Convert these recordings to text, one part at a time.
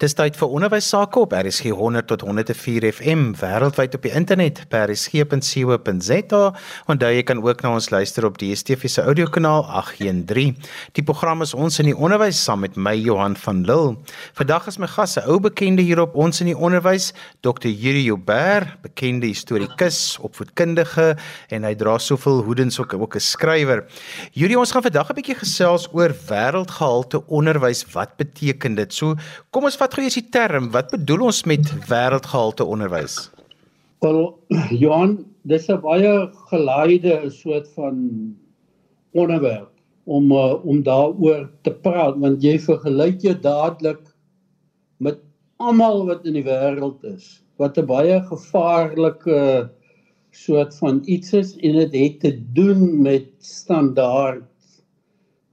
Dis tyd vir onderwys sake op RSG 100 tot 104 FM wêreldwyd op die internet by rsg.co.za daar jy kan ook na ons luister op die DSTV se audiokanaal 813. Die program is ons in die onderwys saam met my Johan van Lille. Vandag is my gas 'n ou bekende hier op ons in die onderwys, Dr. Yuri Joubert, bekende historikus, opvoedkundige en hy dra soveel hoedens ook ook 'n skrywer. Yuri, ons gaan vandag 'n bietjie gesels oor wêreldgehalte onderwys. Wat beteken dit? So, kom ons wat gou is die term? Wat bedoel ons met wêreldgehalte onderwys? Wel, Johan, dis 'n baie gelaaide soort van onderwerp om uh, om daaroor te praat want jy vergelyk jou dadelik met almal wat in die wêreld is wat 'n baie gevaarlike soort van iets is en dit het te doen met standaard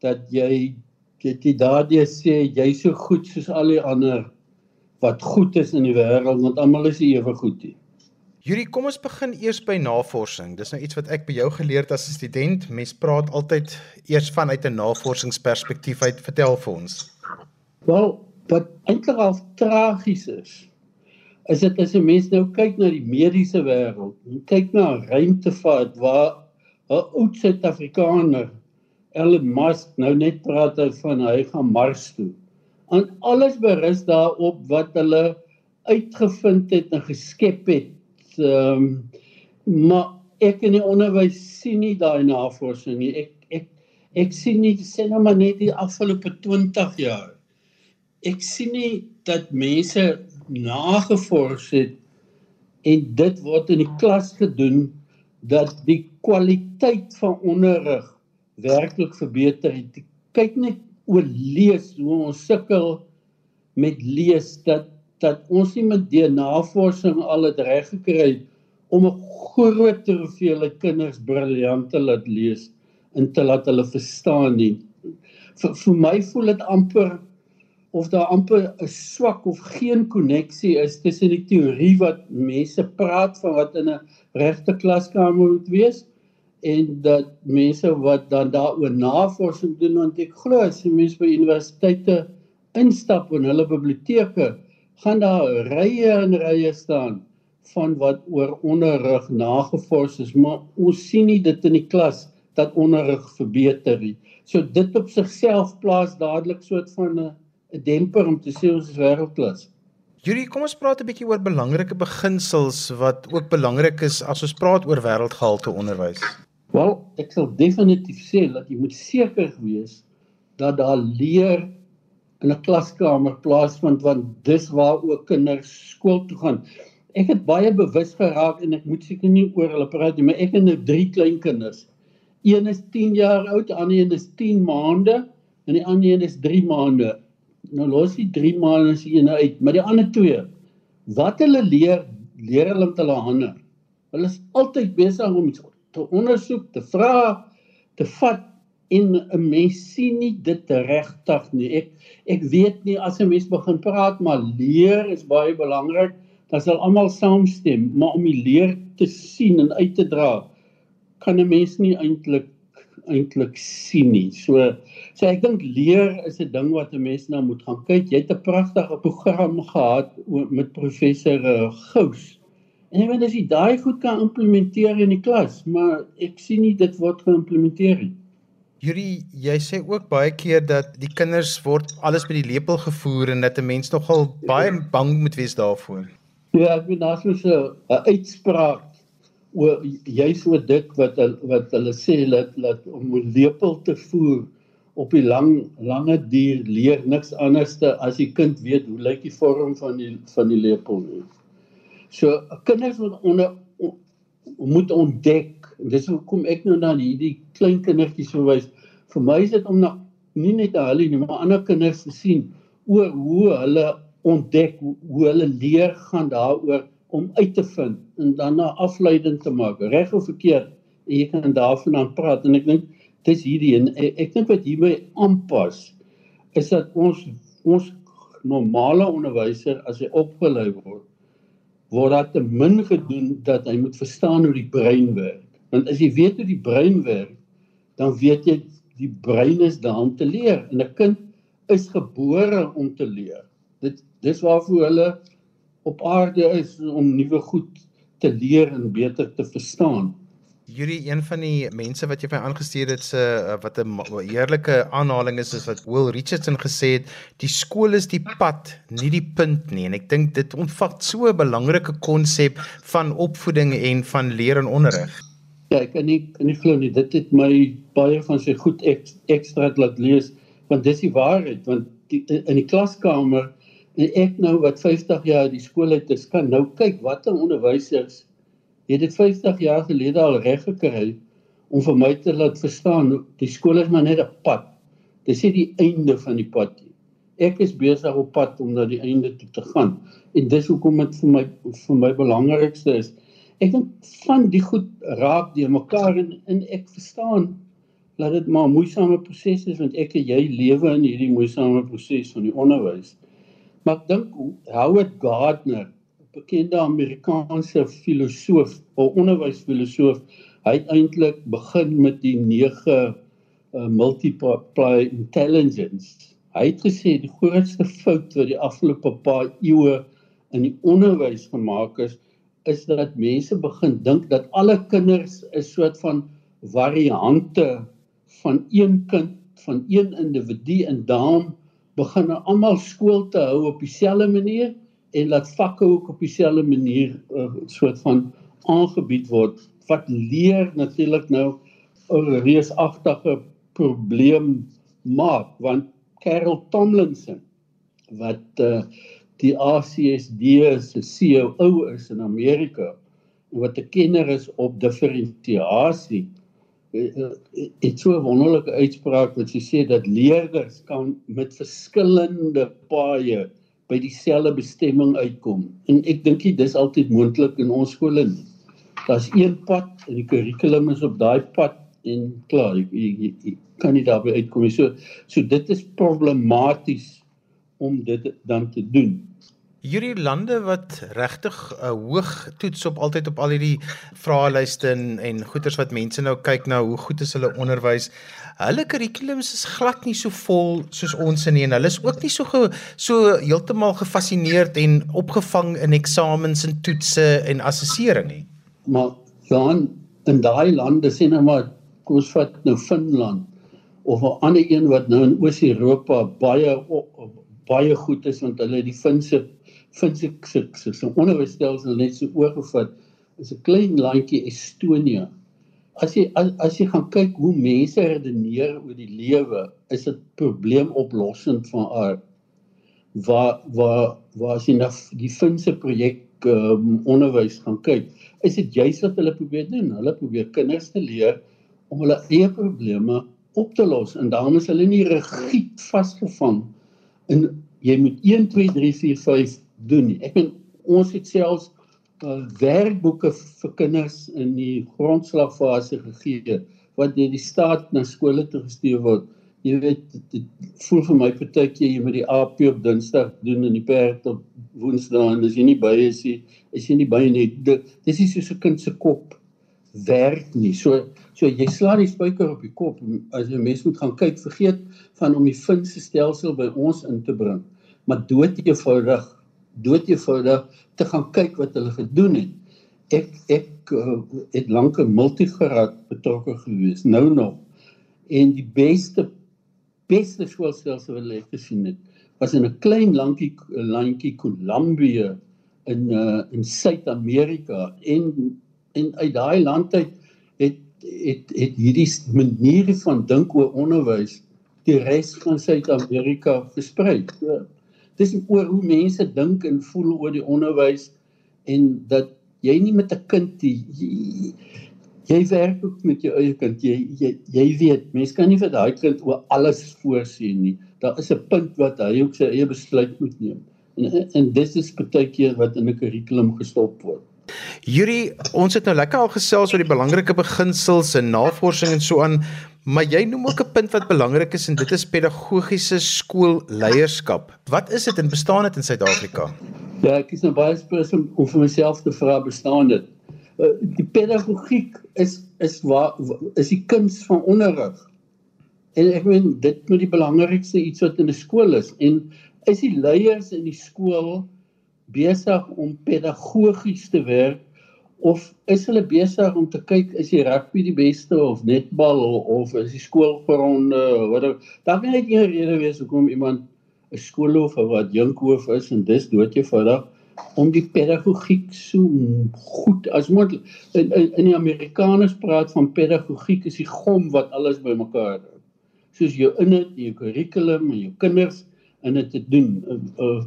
dat jy dit jy daardie sê jy so goed soos al die ander wat goed is in die wêreld want almal is ewe goed nie. Yuri, kom ons begin eers by navorsing. Dis nou iets wat ek by jou geleer het as 'n student. Mens praat altyd eers vanuit 'n navorsingsperspektief uit. Vertel vir ons. Wel, wat eintlik al tragies is, is dit as 'n mens nou kyk na die mediese wêreld, kyk na ruimtevaart waar 'n oud Suid-Afrikaner Elon Musk nou net praat van hy gaan Mars toe en alles berus daarop wat hulle uitgevind het en geskep het. Ehm um, maar ek in die onderwys sien nie daai navorsing nie. Ek ek ek sien nie sê nou maar net die afgelope 20 jaar. Ek sien nie dat mense nagevors het en dit word in die klas gedoen dat die kwaliteit van onderrig werklik verbeter het. Kyk net oor lees hoe ons sukkel met lees dat dat ons nie met die navorsing al het reg gekry om 'n groot hoeveelheid kinders briljant te laat lees en te laat hulle verstaan nie. Vir, vir my voel dit amper of daar amper 'n swak of geen koneksie is tussen die teorie wat mense praat van wat in 'n regte klaskamer moet wees en dat mense wat dan daaroor navorsing doen want ek glo as jy mense by universiteite instap in hulle biblioteke gaan daar rye en rye staan van wat oor onderrig nagevors is maar ons sien nie dit in die klas dat onderrig verbeter nie so dit op sigself plaas dadelik soort van 'n demper om te sê ons is wêreldklas Julie, kom ons praat 'n bietjie oor belangrike beginsels wat ook belangrik is as ons praat oor wêreldgehalte onderwys. Wel, ek sal definitief sê dat jy moet seker wees dat daar leer in 'n klaskamer plaasvind want dis waar ook kinders skool toe gaan. Ek het baie bewus geraak en ek moet seker nie oor hulle praat nie, maar ek het nou drie klein kinders. Een is 10 jaar oud, ander een is 10 maande en die ander een is 3 maande. Nou los die 3 maande se een uit, maar die ander twee, wat hulle leer, leer hulle met hulle hande. Hulle is altyd besig om iets te ondersoek, te vra, te vat en 'n mens sien nie dit regtig nie. Ek ek weet nie as 'n mens begin praat maar leer is baie belangrik. Dan sal almal saamstem, maar om die leer te sien en uit te dra kan 'n mens nie eintlik eintlik sien nie. So so ek dink leer is 'n ding wat 'n mens nou moet gaan kyk. Jy het 'n pragtige program gehad met professor eh, Gous En ek weet as jy daai goed kan implementeer in die klas, maar ek sien nie dit word geïmplementeer nie. Yuri, jy sê ook baie keer dat die kinders word alles met die lepel gevoer en dat 'n mens nogal baie bang moet wees daarvoor. Ja, ek weet daar is 'n uitspraak oor juis oor dit wat wat hulle sê dat dat om 'n lepel te voer op die lang lange duur leer niks anderste as die kind weet hoe lyk die vorm van die van die lepel nie. So kinders moet onder moet ontdek. Dis hoekom ek nou na hierdie klein kindertjies verwys. Vir my is dit om na nie net hulle nie, maar ander kinders te sien oor hoe hulle ontdek hoe, hoe hulle leer gaan daaroor om uit te vind en dan na afleiding te maak, reg of verkeerd. Jy kan daarvan aan praat en ek dink dis hierdie en ek, dink wat hierby aanpas is dat ons ons normale onderwyser as hy opgelei word word daar te min gedoen dat hy moet verstaan hoe die brein werk. Want as jy weet hoe die brein werk, dan weet jy die brein is daar om te leer en 'n kind is gebore om te leer. Dit Dis waarvoor hulle op aarde is om nuwe goed te leer en beter te verstaan. Yuri, een van die mense wat jy vir aangestuur het se uh, wat 'n heerlike aanhaling is is wat Will Richardson gesê het, die skool is die pad, nie die punt nie en ek dink dit omvat so 'n belangrike konsep van opvoeding en van leer en onderrig. Ja, ek kan nie kan nie glo nie. Dit het my baie van sy goed ek, ekstra laat lees want dis die waarheid want die, in die klaskamer en ek nou wat 50 jaar die skool uit is kan nou kyk watter onderwysers het dit 50 jaar gelede al reg gekry om vir my te laat verstaan die skool is maar net 'n pad. Dis nie die einde van die pad nie. Ek is besig op pad om na die einde toe te gaan en dis hoekom dit vir my vir my belangrikste is. Ek dink van die goed raak die mekaar en, en ek verstaan dat dit maar 'n moeisame proses is want ek en jy lewe in hierdie moeisame proses van die onderwys. Maar dink Howard Gardner bekende Amerikaanse filosoof of onderwysfilosoof. Hy het eintlik begin met die 9 uh, multiply intelligence. Hy het gesê die grootste fout wat die afgelope paar eeue in die onderwys gemaak is, is dat mense begin dink dat alle kinders 'n soort van variante van een kind van een individu en daarom begin almal skool te hou op dieselfde manier en laat vakke ook op dieselfde manier 'n uh, soort van aangebied word wat leer natuurlik nou 'n reusagtige probleem maak want Carol Tomlinson wat uh, die ACSD se CEO is in Amerika en wat 'n kenner is op diferensiasie uh, het so 'n wonderlike uitspraak wat sy sê dat leerders kan met verskillende paaie by dieselfde bestemming uitkom. En ek dink dit is altyd moontlik in ons skole nie. Daar's een pad en die kurrikulum is op daai pad en klaar, jy, jy, jy, jy kan nie daarby uitkom nie. So so dit is problematies om dit dan te doen. Hierdie lande wat regtig 'n uh, hoog toets op altyd op al hierdie vraelyste en, en goeters wat mense nou kyk na hoe goed is hulle onderwys. Hulle kurrikulums is glad nie so vol soos ons in nie en hulle is ook nie so ge, so heeltemal gefassineerd en opgevang in eksamens en toetse en assessering nie. Maar Johan, in daai lande sien nou maar kom ons vat nou Finland of 'n ander een wat nou in Oos-Europa baie baie goed is want hulle die Finse vind ek so so onderwysstelsel net so oorgevat is 'n klein landjie Estonia. As jy as, as jy gaan kyk hoe mense redeneer oor die lewe, is dit probleemoplossend van aard. Waar waar waar as jy na die Finse projek um, onderwys gaan kyk, is dit juist wat hulle probeer doen. Hulle probeer kinders te leer om hulle eie probleme op te los en daarom is hulle nie rigied vasgevang in jy moet 1 2 3 4 5 doen nie. Ek bedoel ons het selfs uh, werkboeke vir kinders in die grondslagfase gegee wat deur die staat na skole toe gestuur word. Jy weet dit voel vir my partykeer jy moet die AP op Dinsdag doen en die perd op Woensdae en as jy nie by is nie, is jy nie by nie. Dis is soos 'n kind se kop werk nie. So so jy slaan die spyker op die kop as jy mens moet gaan kyk vergeet van om die Finse stelsel by ons in te bring. Maar dood eenvoudig dood eenvoudig te gaan kyk wat hulle gedoen het. Ek ek uh, het lank 'n multigraad betrokke gewees, nou nog. En die beste beste skoolstelsel wat ek gesien het, was in 'n klein lankie landjie Kolumbie in uh, in Suid-Amerika en en uit daai land uit het het het hierdie maniere van dink oor onderwys die res van Suid-Amerika versprei. So, dis oor hoe mense dink en voel oor die onderwys en dat jy nie met 'n kind die, jy, jy werk ook met jou eie kind. Jy jy, jy weet mense kan nie vir daai kind oor alles voorsien nie. Daar is 'n punt wat hy ook sy eie besluit moet neem. En en dis is baie keer wat in 'n kurrikulum gestop word. Yuri, ons het nou lekker al gesels oor die belangrike beginsels en navorsing en so aan, maar jy noem ook 'n punt wat belangrik is en dit is pedagogiese skoolleierskap. Wat is dit en bestaan dit in Suid-Afrika? Ja, ek is nou baie spesifiek om, vir myself te vra bestaan dit. Uh, die pedagogiek is is waar is die kuns van onderrig. En ek meen dit moet die belangrikste iets wat in 'n skool is en is die leiers in die skool besig om pedagogies te werk of is hulle besig om te kyk is die rugby die beste of netbal of is die skoolgronde wat daar kan net een rede wees hoekom iemand 'n skoolhoof of wat jinkhoof is en dis dood eenvoudig om die pedagogiek so goed as moontlik. In, in in die Amerikaners praat van pedagogiek is die gom wat alles bymekaar hou. Soos jou inhoud jou kurrikulum en jou kinders in dit te doen. Uh, uh,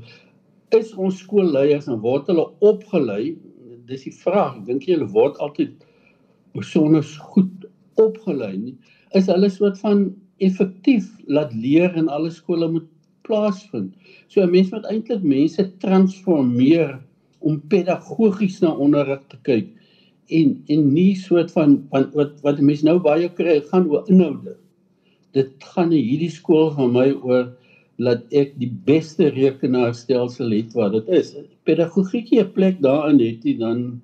is ons skoolleiers en word hulle opgelei dis die vraag. Dink julle word altyd besonder goed opgelei nie. Is hulle soort van effektief laat leer in alle skole moet plaasvind. So 'n mens moet eintlik mense transformeer om pedagogies na onderrig te kyk en en nie soort van wat wat wat mense nou baie kry gaan oor inhoude. Dit gaan in hierdie skool van my oor dat ek die beste rekenaarstelsel het wat dit is. Pedagogiek 'n plek daarin het jy dan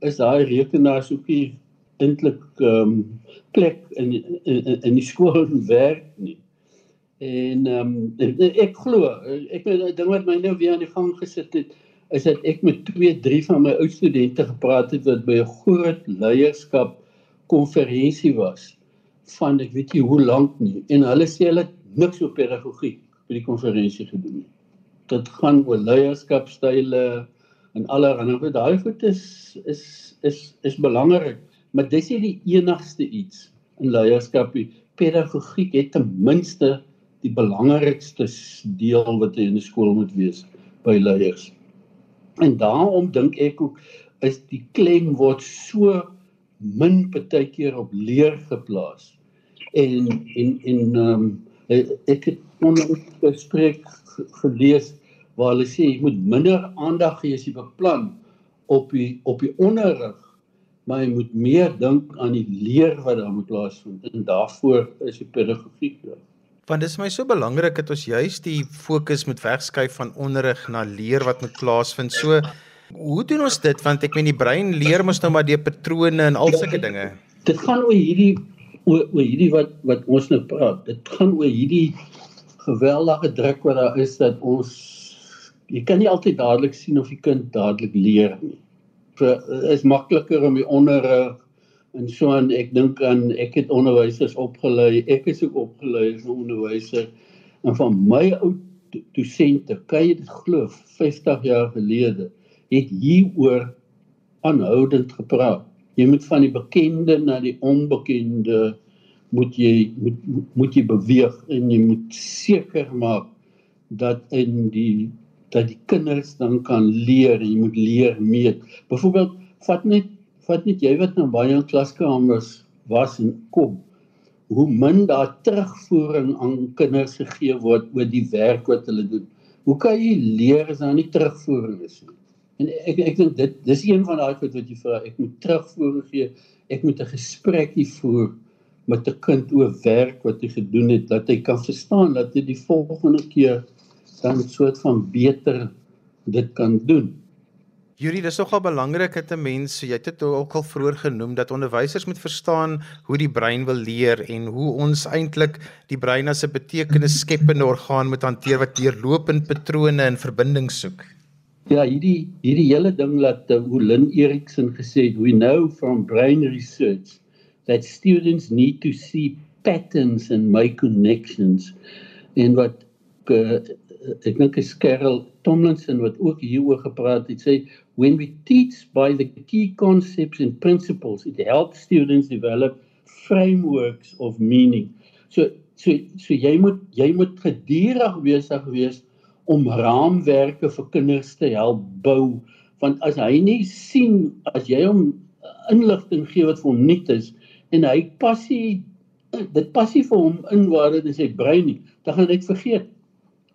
is daai rekenaars ook nie eintlik ehm um, plek in in in die skool werk nie. En ehm um, ek glo ek het 'n ding wat my nou weer aan die gang gesit het is dat ek met twee drie van my ou studente gepraat het wat by 'n groot leierskap konferensie was van ek weet nie hoe lank nie en hulle sê hulle niks op pedagogiek by die konferensie gedoen het. Dit gaan oor leierskapstyle en allerlei daai goed is is is is belangrik, maar dis nie die enigste iets in leierskap nie. Pedagogiek het ten minste die belangrikste deel wat in 'n skool moet wees by leiers. En daarom dink ek ook is die klem word so min baie keer op leer geplaas. En en en ehm um, ek het onderspreek gelees waar hulle sê jy moet minder aandag gee as jy beplan op die op die onderrig maar jy moet meer dink aan die leer wat daar moet plaasvind en daarvoor is die pedagogiek daar. Want dit is my so belangrik dat ons juis die fokus moet wegskuif van onderrig na leer wat moet plaasvind. So hoe doen ons dit want ek meen die brein leer mos nou maar deur patrone en al sulke dinge. Dit gaan oor hierdie oor, oor hierdie wat wat ons nou praat. Dit gaan oor hierdie geweldige druk wat daar is dat ons jy kan nie altyd dadelik sien of die kind dadelik leer nie. So is makliker om die onderrig en so aan ek dink aan ek het onderwysers opgelei. Ek is ook opgelei as 'n onderwyser en van my ou dosente, kan jy dit glo, 50 jaar gelede het hieroor aanhoudend gepraat. Jy moet van die bekende na die onbekende moet jy moet moet jy beweeg en jy moet seker maak dat in die dat die kinders dan kan leer jy moet leer meet. Byvoorbeeld vat net vat net jy wat nou baie in klaskamers was en kom hoe min daar terugvoering aan kinders gegee word oor die werk wat hulle doen. Hoe kan jy leer as daar nie terugvoering is nie? En ek ek dink dit dis een van daai goed wat jy vra ek moet terugvoering gee ek moet 'n gesprekkie voer met 'n kind oor werk wat hy gedoen het dat hy kan verstaan dat hy die volgende keer dan 'n soort van beter dit kan doen. Yuri, dis nogal belangrik dat 'n mens, jy het dit ook al vroeër genoem dat onderwysers moet verstaan hoe die brein wil leer en hoe ons eintlik die brein as 'n betekenisskepende orgaan moet hanteer wat deurlopend patrone en verbindings soek. Ja, hierdie hierdie hele ding laat uh, hoe Lynn Erikson gesê het, we know from brain research that students need to see patterns and make connections. En wat uh, ek dink is Carol Tomlinson wat ook hieroor gepraat het sê when we teach by the key concepts and principles it helps students develop frameworks of meaning. So so so jy moet jy moet gedurig besig wees om raamwerke vir kinders te help bou. Want as hy nie sien as jy hom inligting gee wat vir hom nuut is en hy passie dit passie vir hom in waar dit in sy brein nie. Dan gaan hy dit vergeet.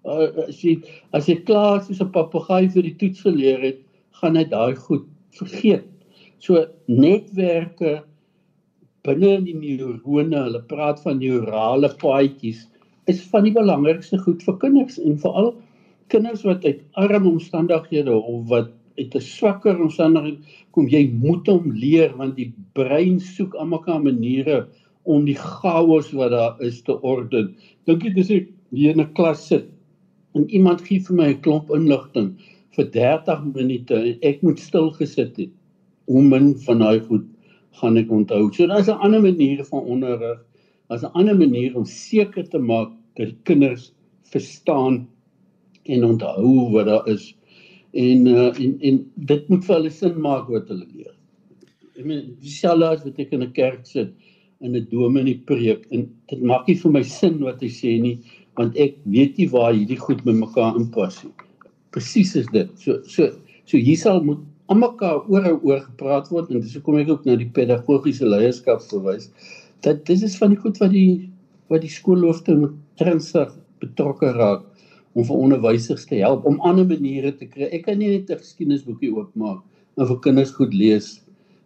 Uh, as jy as jy klaar soos 'n papegaai vir die toets geleer het gaan hy daai goed vergeet. So netwerke binne in die neurone hulle praat van neurale paadjies is van die belangrikste goed vir kinders en veral kinders wat uit arm omstandighede of wat uit 'n swakker omstandighede kom jy moet hom leer want die brein soek almekaar maniere om die chaos wat daar is te orden. Dink jy dis jy in 'n klas sit en iemand gee vir my 'n klomp inligting vir 30 minute en ek moet stil gesit het. Hoe min van daai goed gaan ek onthou. So daar's 'n ander manier van onderrig. Daar's 'n ander manier om seker te maak dat kinders verstaan en onthou wat daar is. En uh, en en dit moet vir hulle sin maak wat hulle leer. Ek meen, dieselfde as wat ek in 'n kerk sit in 'n dominee preek en dit maak nie vir my sin wat hy sê nie want ek weet nie waar hierdie goed by mekaar inpas nie. Presies is dit. So so so hier sal moet aan mekaar oor en oor gepraat word en dis hoekom ek ook na die pedagogiese leierskap verwys. Dat dis is van die goed wat die wat die skoolhoofde moet ernstig betrokke raak om vir onderwysers te help om ander maniere te kry. Ek kan nie net 'n geskiedenisboekie oopmaak en vir kinders goed lees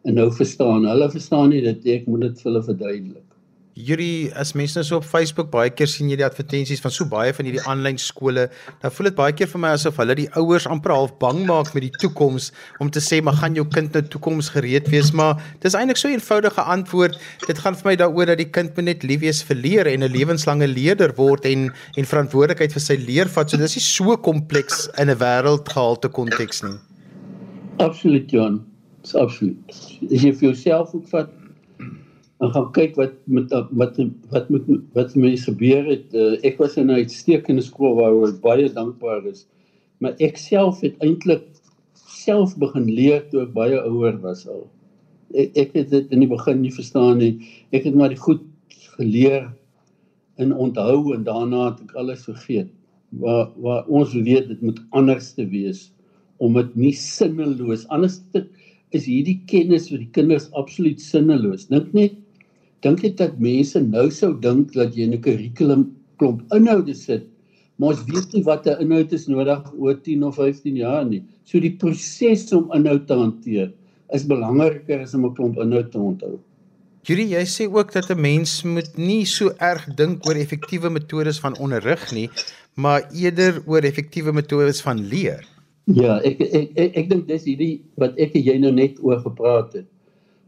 en nou verstaan. Hulle verstaan nie dit ek moet dit vir hulle verduidelik. Yuri, as mense nou so op Facebook baie keer sien jy die advertensies van so baie van hierdie aanlyn skole, dan voel dit baie keer vir my asof hulle die ouers amper half bang maak met die toekoms om te sê maar gaan jou kind nou toekoms gereed wees, maar dis eintlik so 'n eenvoudige antwoord. Dit gaan vir my daaroor dat die kind moet net lief wees vir leer en 'n lewenslange leerder word en en verantwoordelikheid vir sy leer vat. So dis nie so kompleks in 'n wêreldgehalte konteks nie. Absoluut, Jan. Dis absoluut. As jy vir jouself ook vat en gaan kyk wat met wat wat met wat mense gebeur het. Uh, ek was in 'n uitstekende skool waar ek baie dankbaar is. Maar ek self het eintlik self begin leer toe ek baie ouer was al. Ek ek het dit in die begin nie verstaan nie. Ek het maar die goed geleer en onthou en daarna het ek alles vergeet. Waar waar ons weet dit moet anders te wees om dit nie sinneloos anders te is hierdie kennis vir die kinders absoluut sinneloos. Dink net dink jy dat mense nou sou dink dat jy 'n kurrikulum klomp inhoude sit, maar ons weet nie wat 'n inhoud is nodig oor 10 of 15 jaar nie. So die proses om inhoud te hanteer is belangriker as om 'n klomp inhoud te onthou. Julie, jy sê ook dat 'n mens moet nie so erg dink oor effektiewe metodes van onderrig nie, maar eerder oor effektiewe metodes van leer. Ja, ek ek ek, ek dink dis hierdie wat ek en jy nou net oor gepraat het.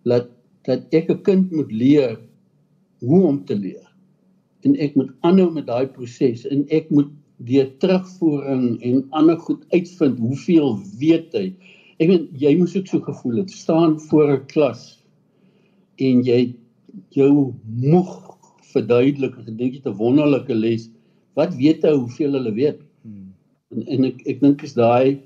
Laat dat ek 'n kind moet leer hoe om te leer. En ek moet aanhou met daai proses en ek moet deur terugvoering en ander goed uitvind hoeveel weet hy. Ek weet jy moes ook so gevoel het staan voor 'n klas en jy jou moeg verduidelik en dink jy 'n wonderlike les. Wat weet hy hoeveel hulle weet? Hmm. En en ek ek dink is daai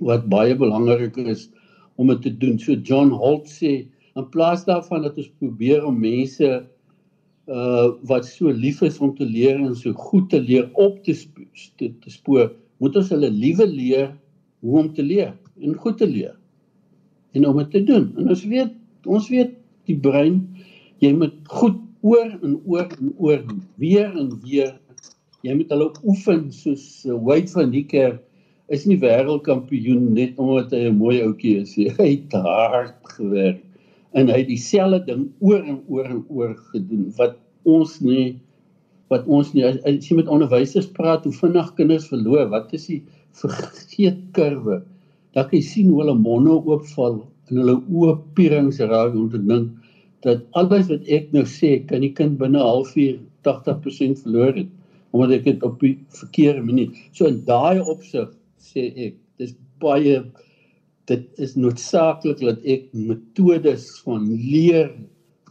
wat baie belangrik is om dit te doen. So John Holt sê in plaas daarvan dat ons probeer om mense uh wat so lief is om te leer en so goed te leer op te te, te spoor, moet ons hulle liewe leer hoe om te leer en goed te leer en om dit te doen. En ons weet, ons weet die brein jy moet goed oor en oor en oor weer en weer. Jy moet hulle oefen soos uh, Wade van die kerk is nie wêreldkampioen net omdat hy 'n mooi ouetjie is hy het hard gewerk en hy het dieselfde ding oor en oor en oor gedoen wat ons nie wat ons nie as, as jy met onderwysers praat hoe vinnig kinders verloor wat is die vergeetkurwe kan jy sien hoe hulle monde oopval en hulle oë pierings raak om te dink dat alles wat ek nou sê kan die kind binne 'n halfuur 80% verloor het omdat ek dit op die verkeerde manier. So in daai opsig sê ek dis baie dit is noodsaaklik dat ek metodes van leer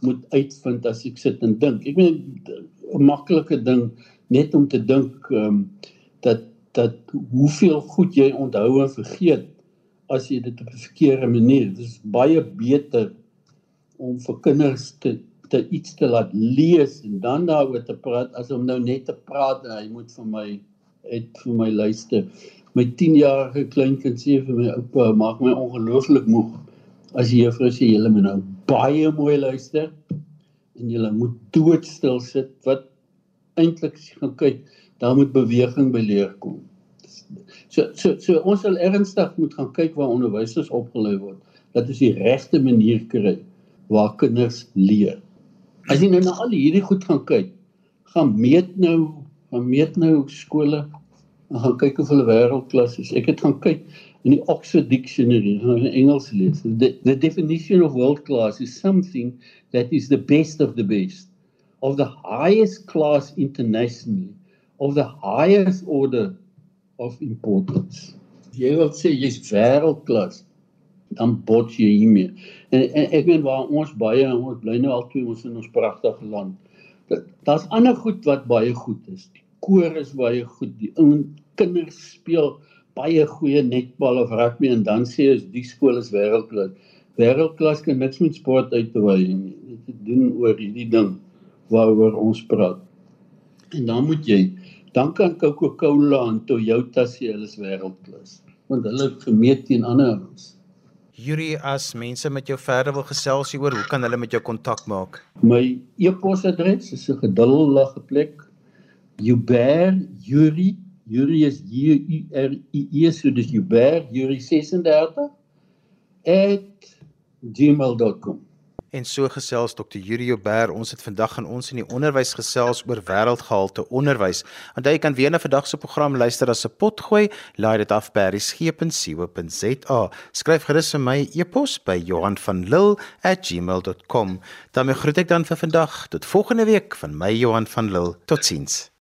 moet uitvind as ek sit en dink. Ek meen 'n maklike ding net om te dink ehm um, dat dat hoeveel goed jy onthou en vergeet as jy dit op 'n verkeerde manier. Dit is baie beter om vir kinders te te iets te laat lees en dan daaroor te praat as om nou net te praat en hy moet vir my het vir my luister my 10-jarige kleinkind sê vir my oupa maak my ongelooflik moeg. As die juffrou sê julle moet nou baie mooi luister en julle moet doodstil sit wat eintlik as jy gaan kyk daar moet beweging by leer kom. So so so ons sal ernstig moet gaan kyk waar onderwysers opgelei word dat ons die regte manier kry waar kinders leer. As jy nou na al hierdie goed gaan kyk gaan meet nou gaan meet nou skole en gaan kyk of hulle wêreldklas is. Ek het gaan kyk in die Oxford Dictionary, gaan in Engels lees. The, the definition of world class is something that is the best of the best, of the highest class internationally, of the highest order of importance. Jy wil sê jy's wêreldklas, dan bots jy hiermee. En, en ek meen waar ons baie ons bly nou al twee ons in ons pragtige land. Daar's ander goed wat baie goed is. Koor is baie goed. Die kinders speel baie goeie netbal of rugby en dan sê jy die skool is wêreldklas. Wêreldklas kan niks met sport uitwy nie. Dit doen oor hierdie ding waaroor ons praat. En dan moet jy dan kan Coca-Cola en Toyota sê hulle is wêreldklas want hulle gemeet teen ander ons. Yuri as mense met jou verder wil gesels oor hoe kan hulle met jou kontak maak? My e-posadres is 'n geduldige plek. Uber Yuri Yuri is J U R I E so dis Uber Yuri 36 @gmail.com. En so gesels Dr. Yuri Uber. Ons het vandag aan ons in die onderwys gesels oor wêreldgehalte onderwys. Onthou jy kan weer na vandag se program luister as 'n pot gooi. Laai dit af by resgep.co.za. Skryf gerus vir my e-pos by Johanvanlull@gmail.com. Dan groet ek dan vir vandag tot volgende week van my Johan van Lill. Totsiens.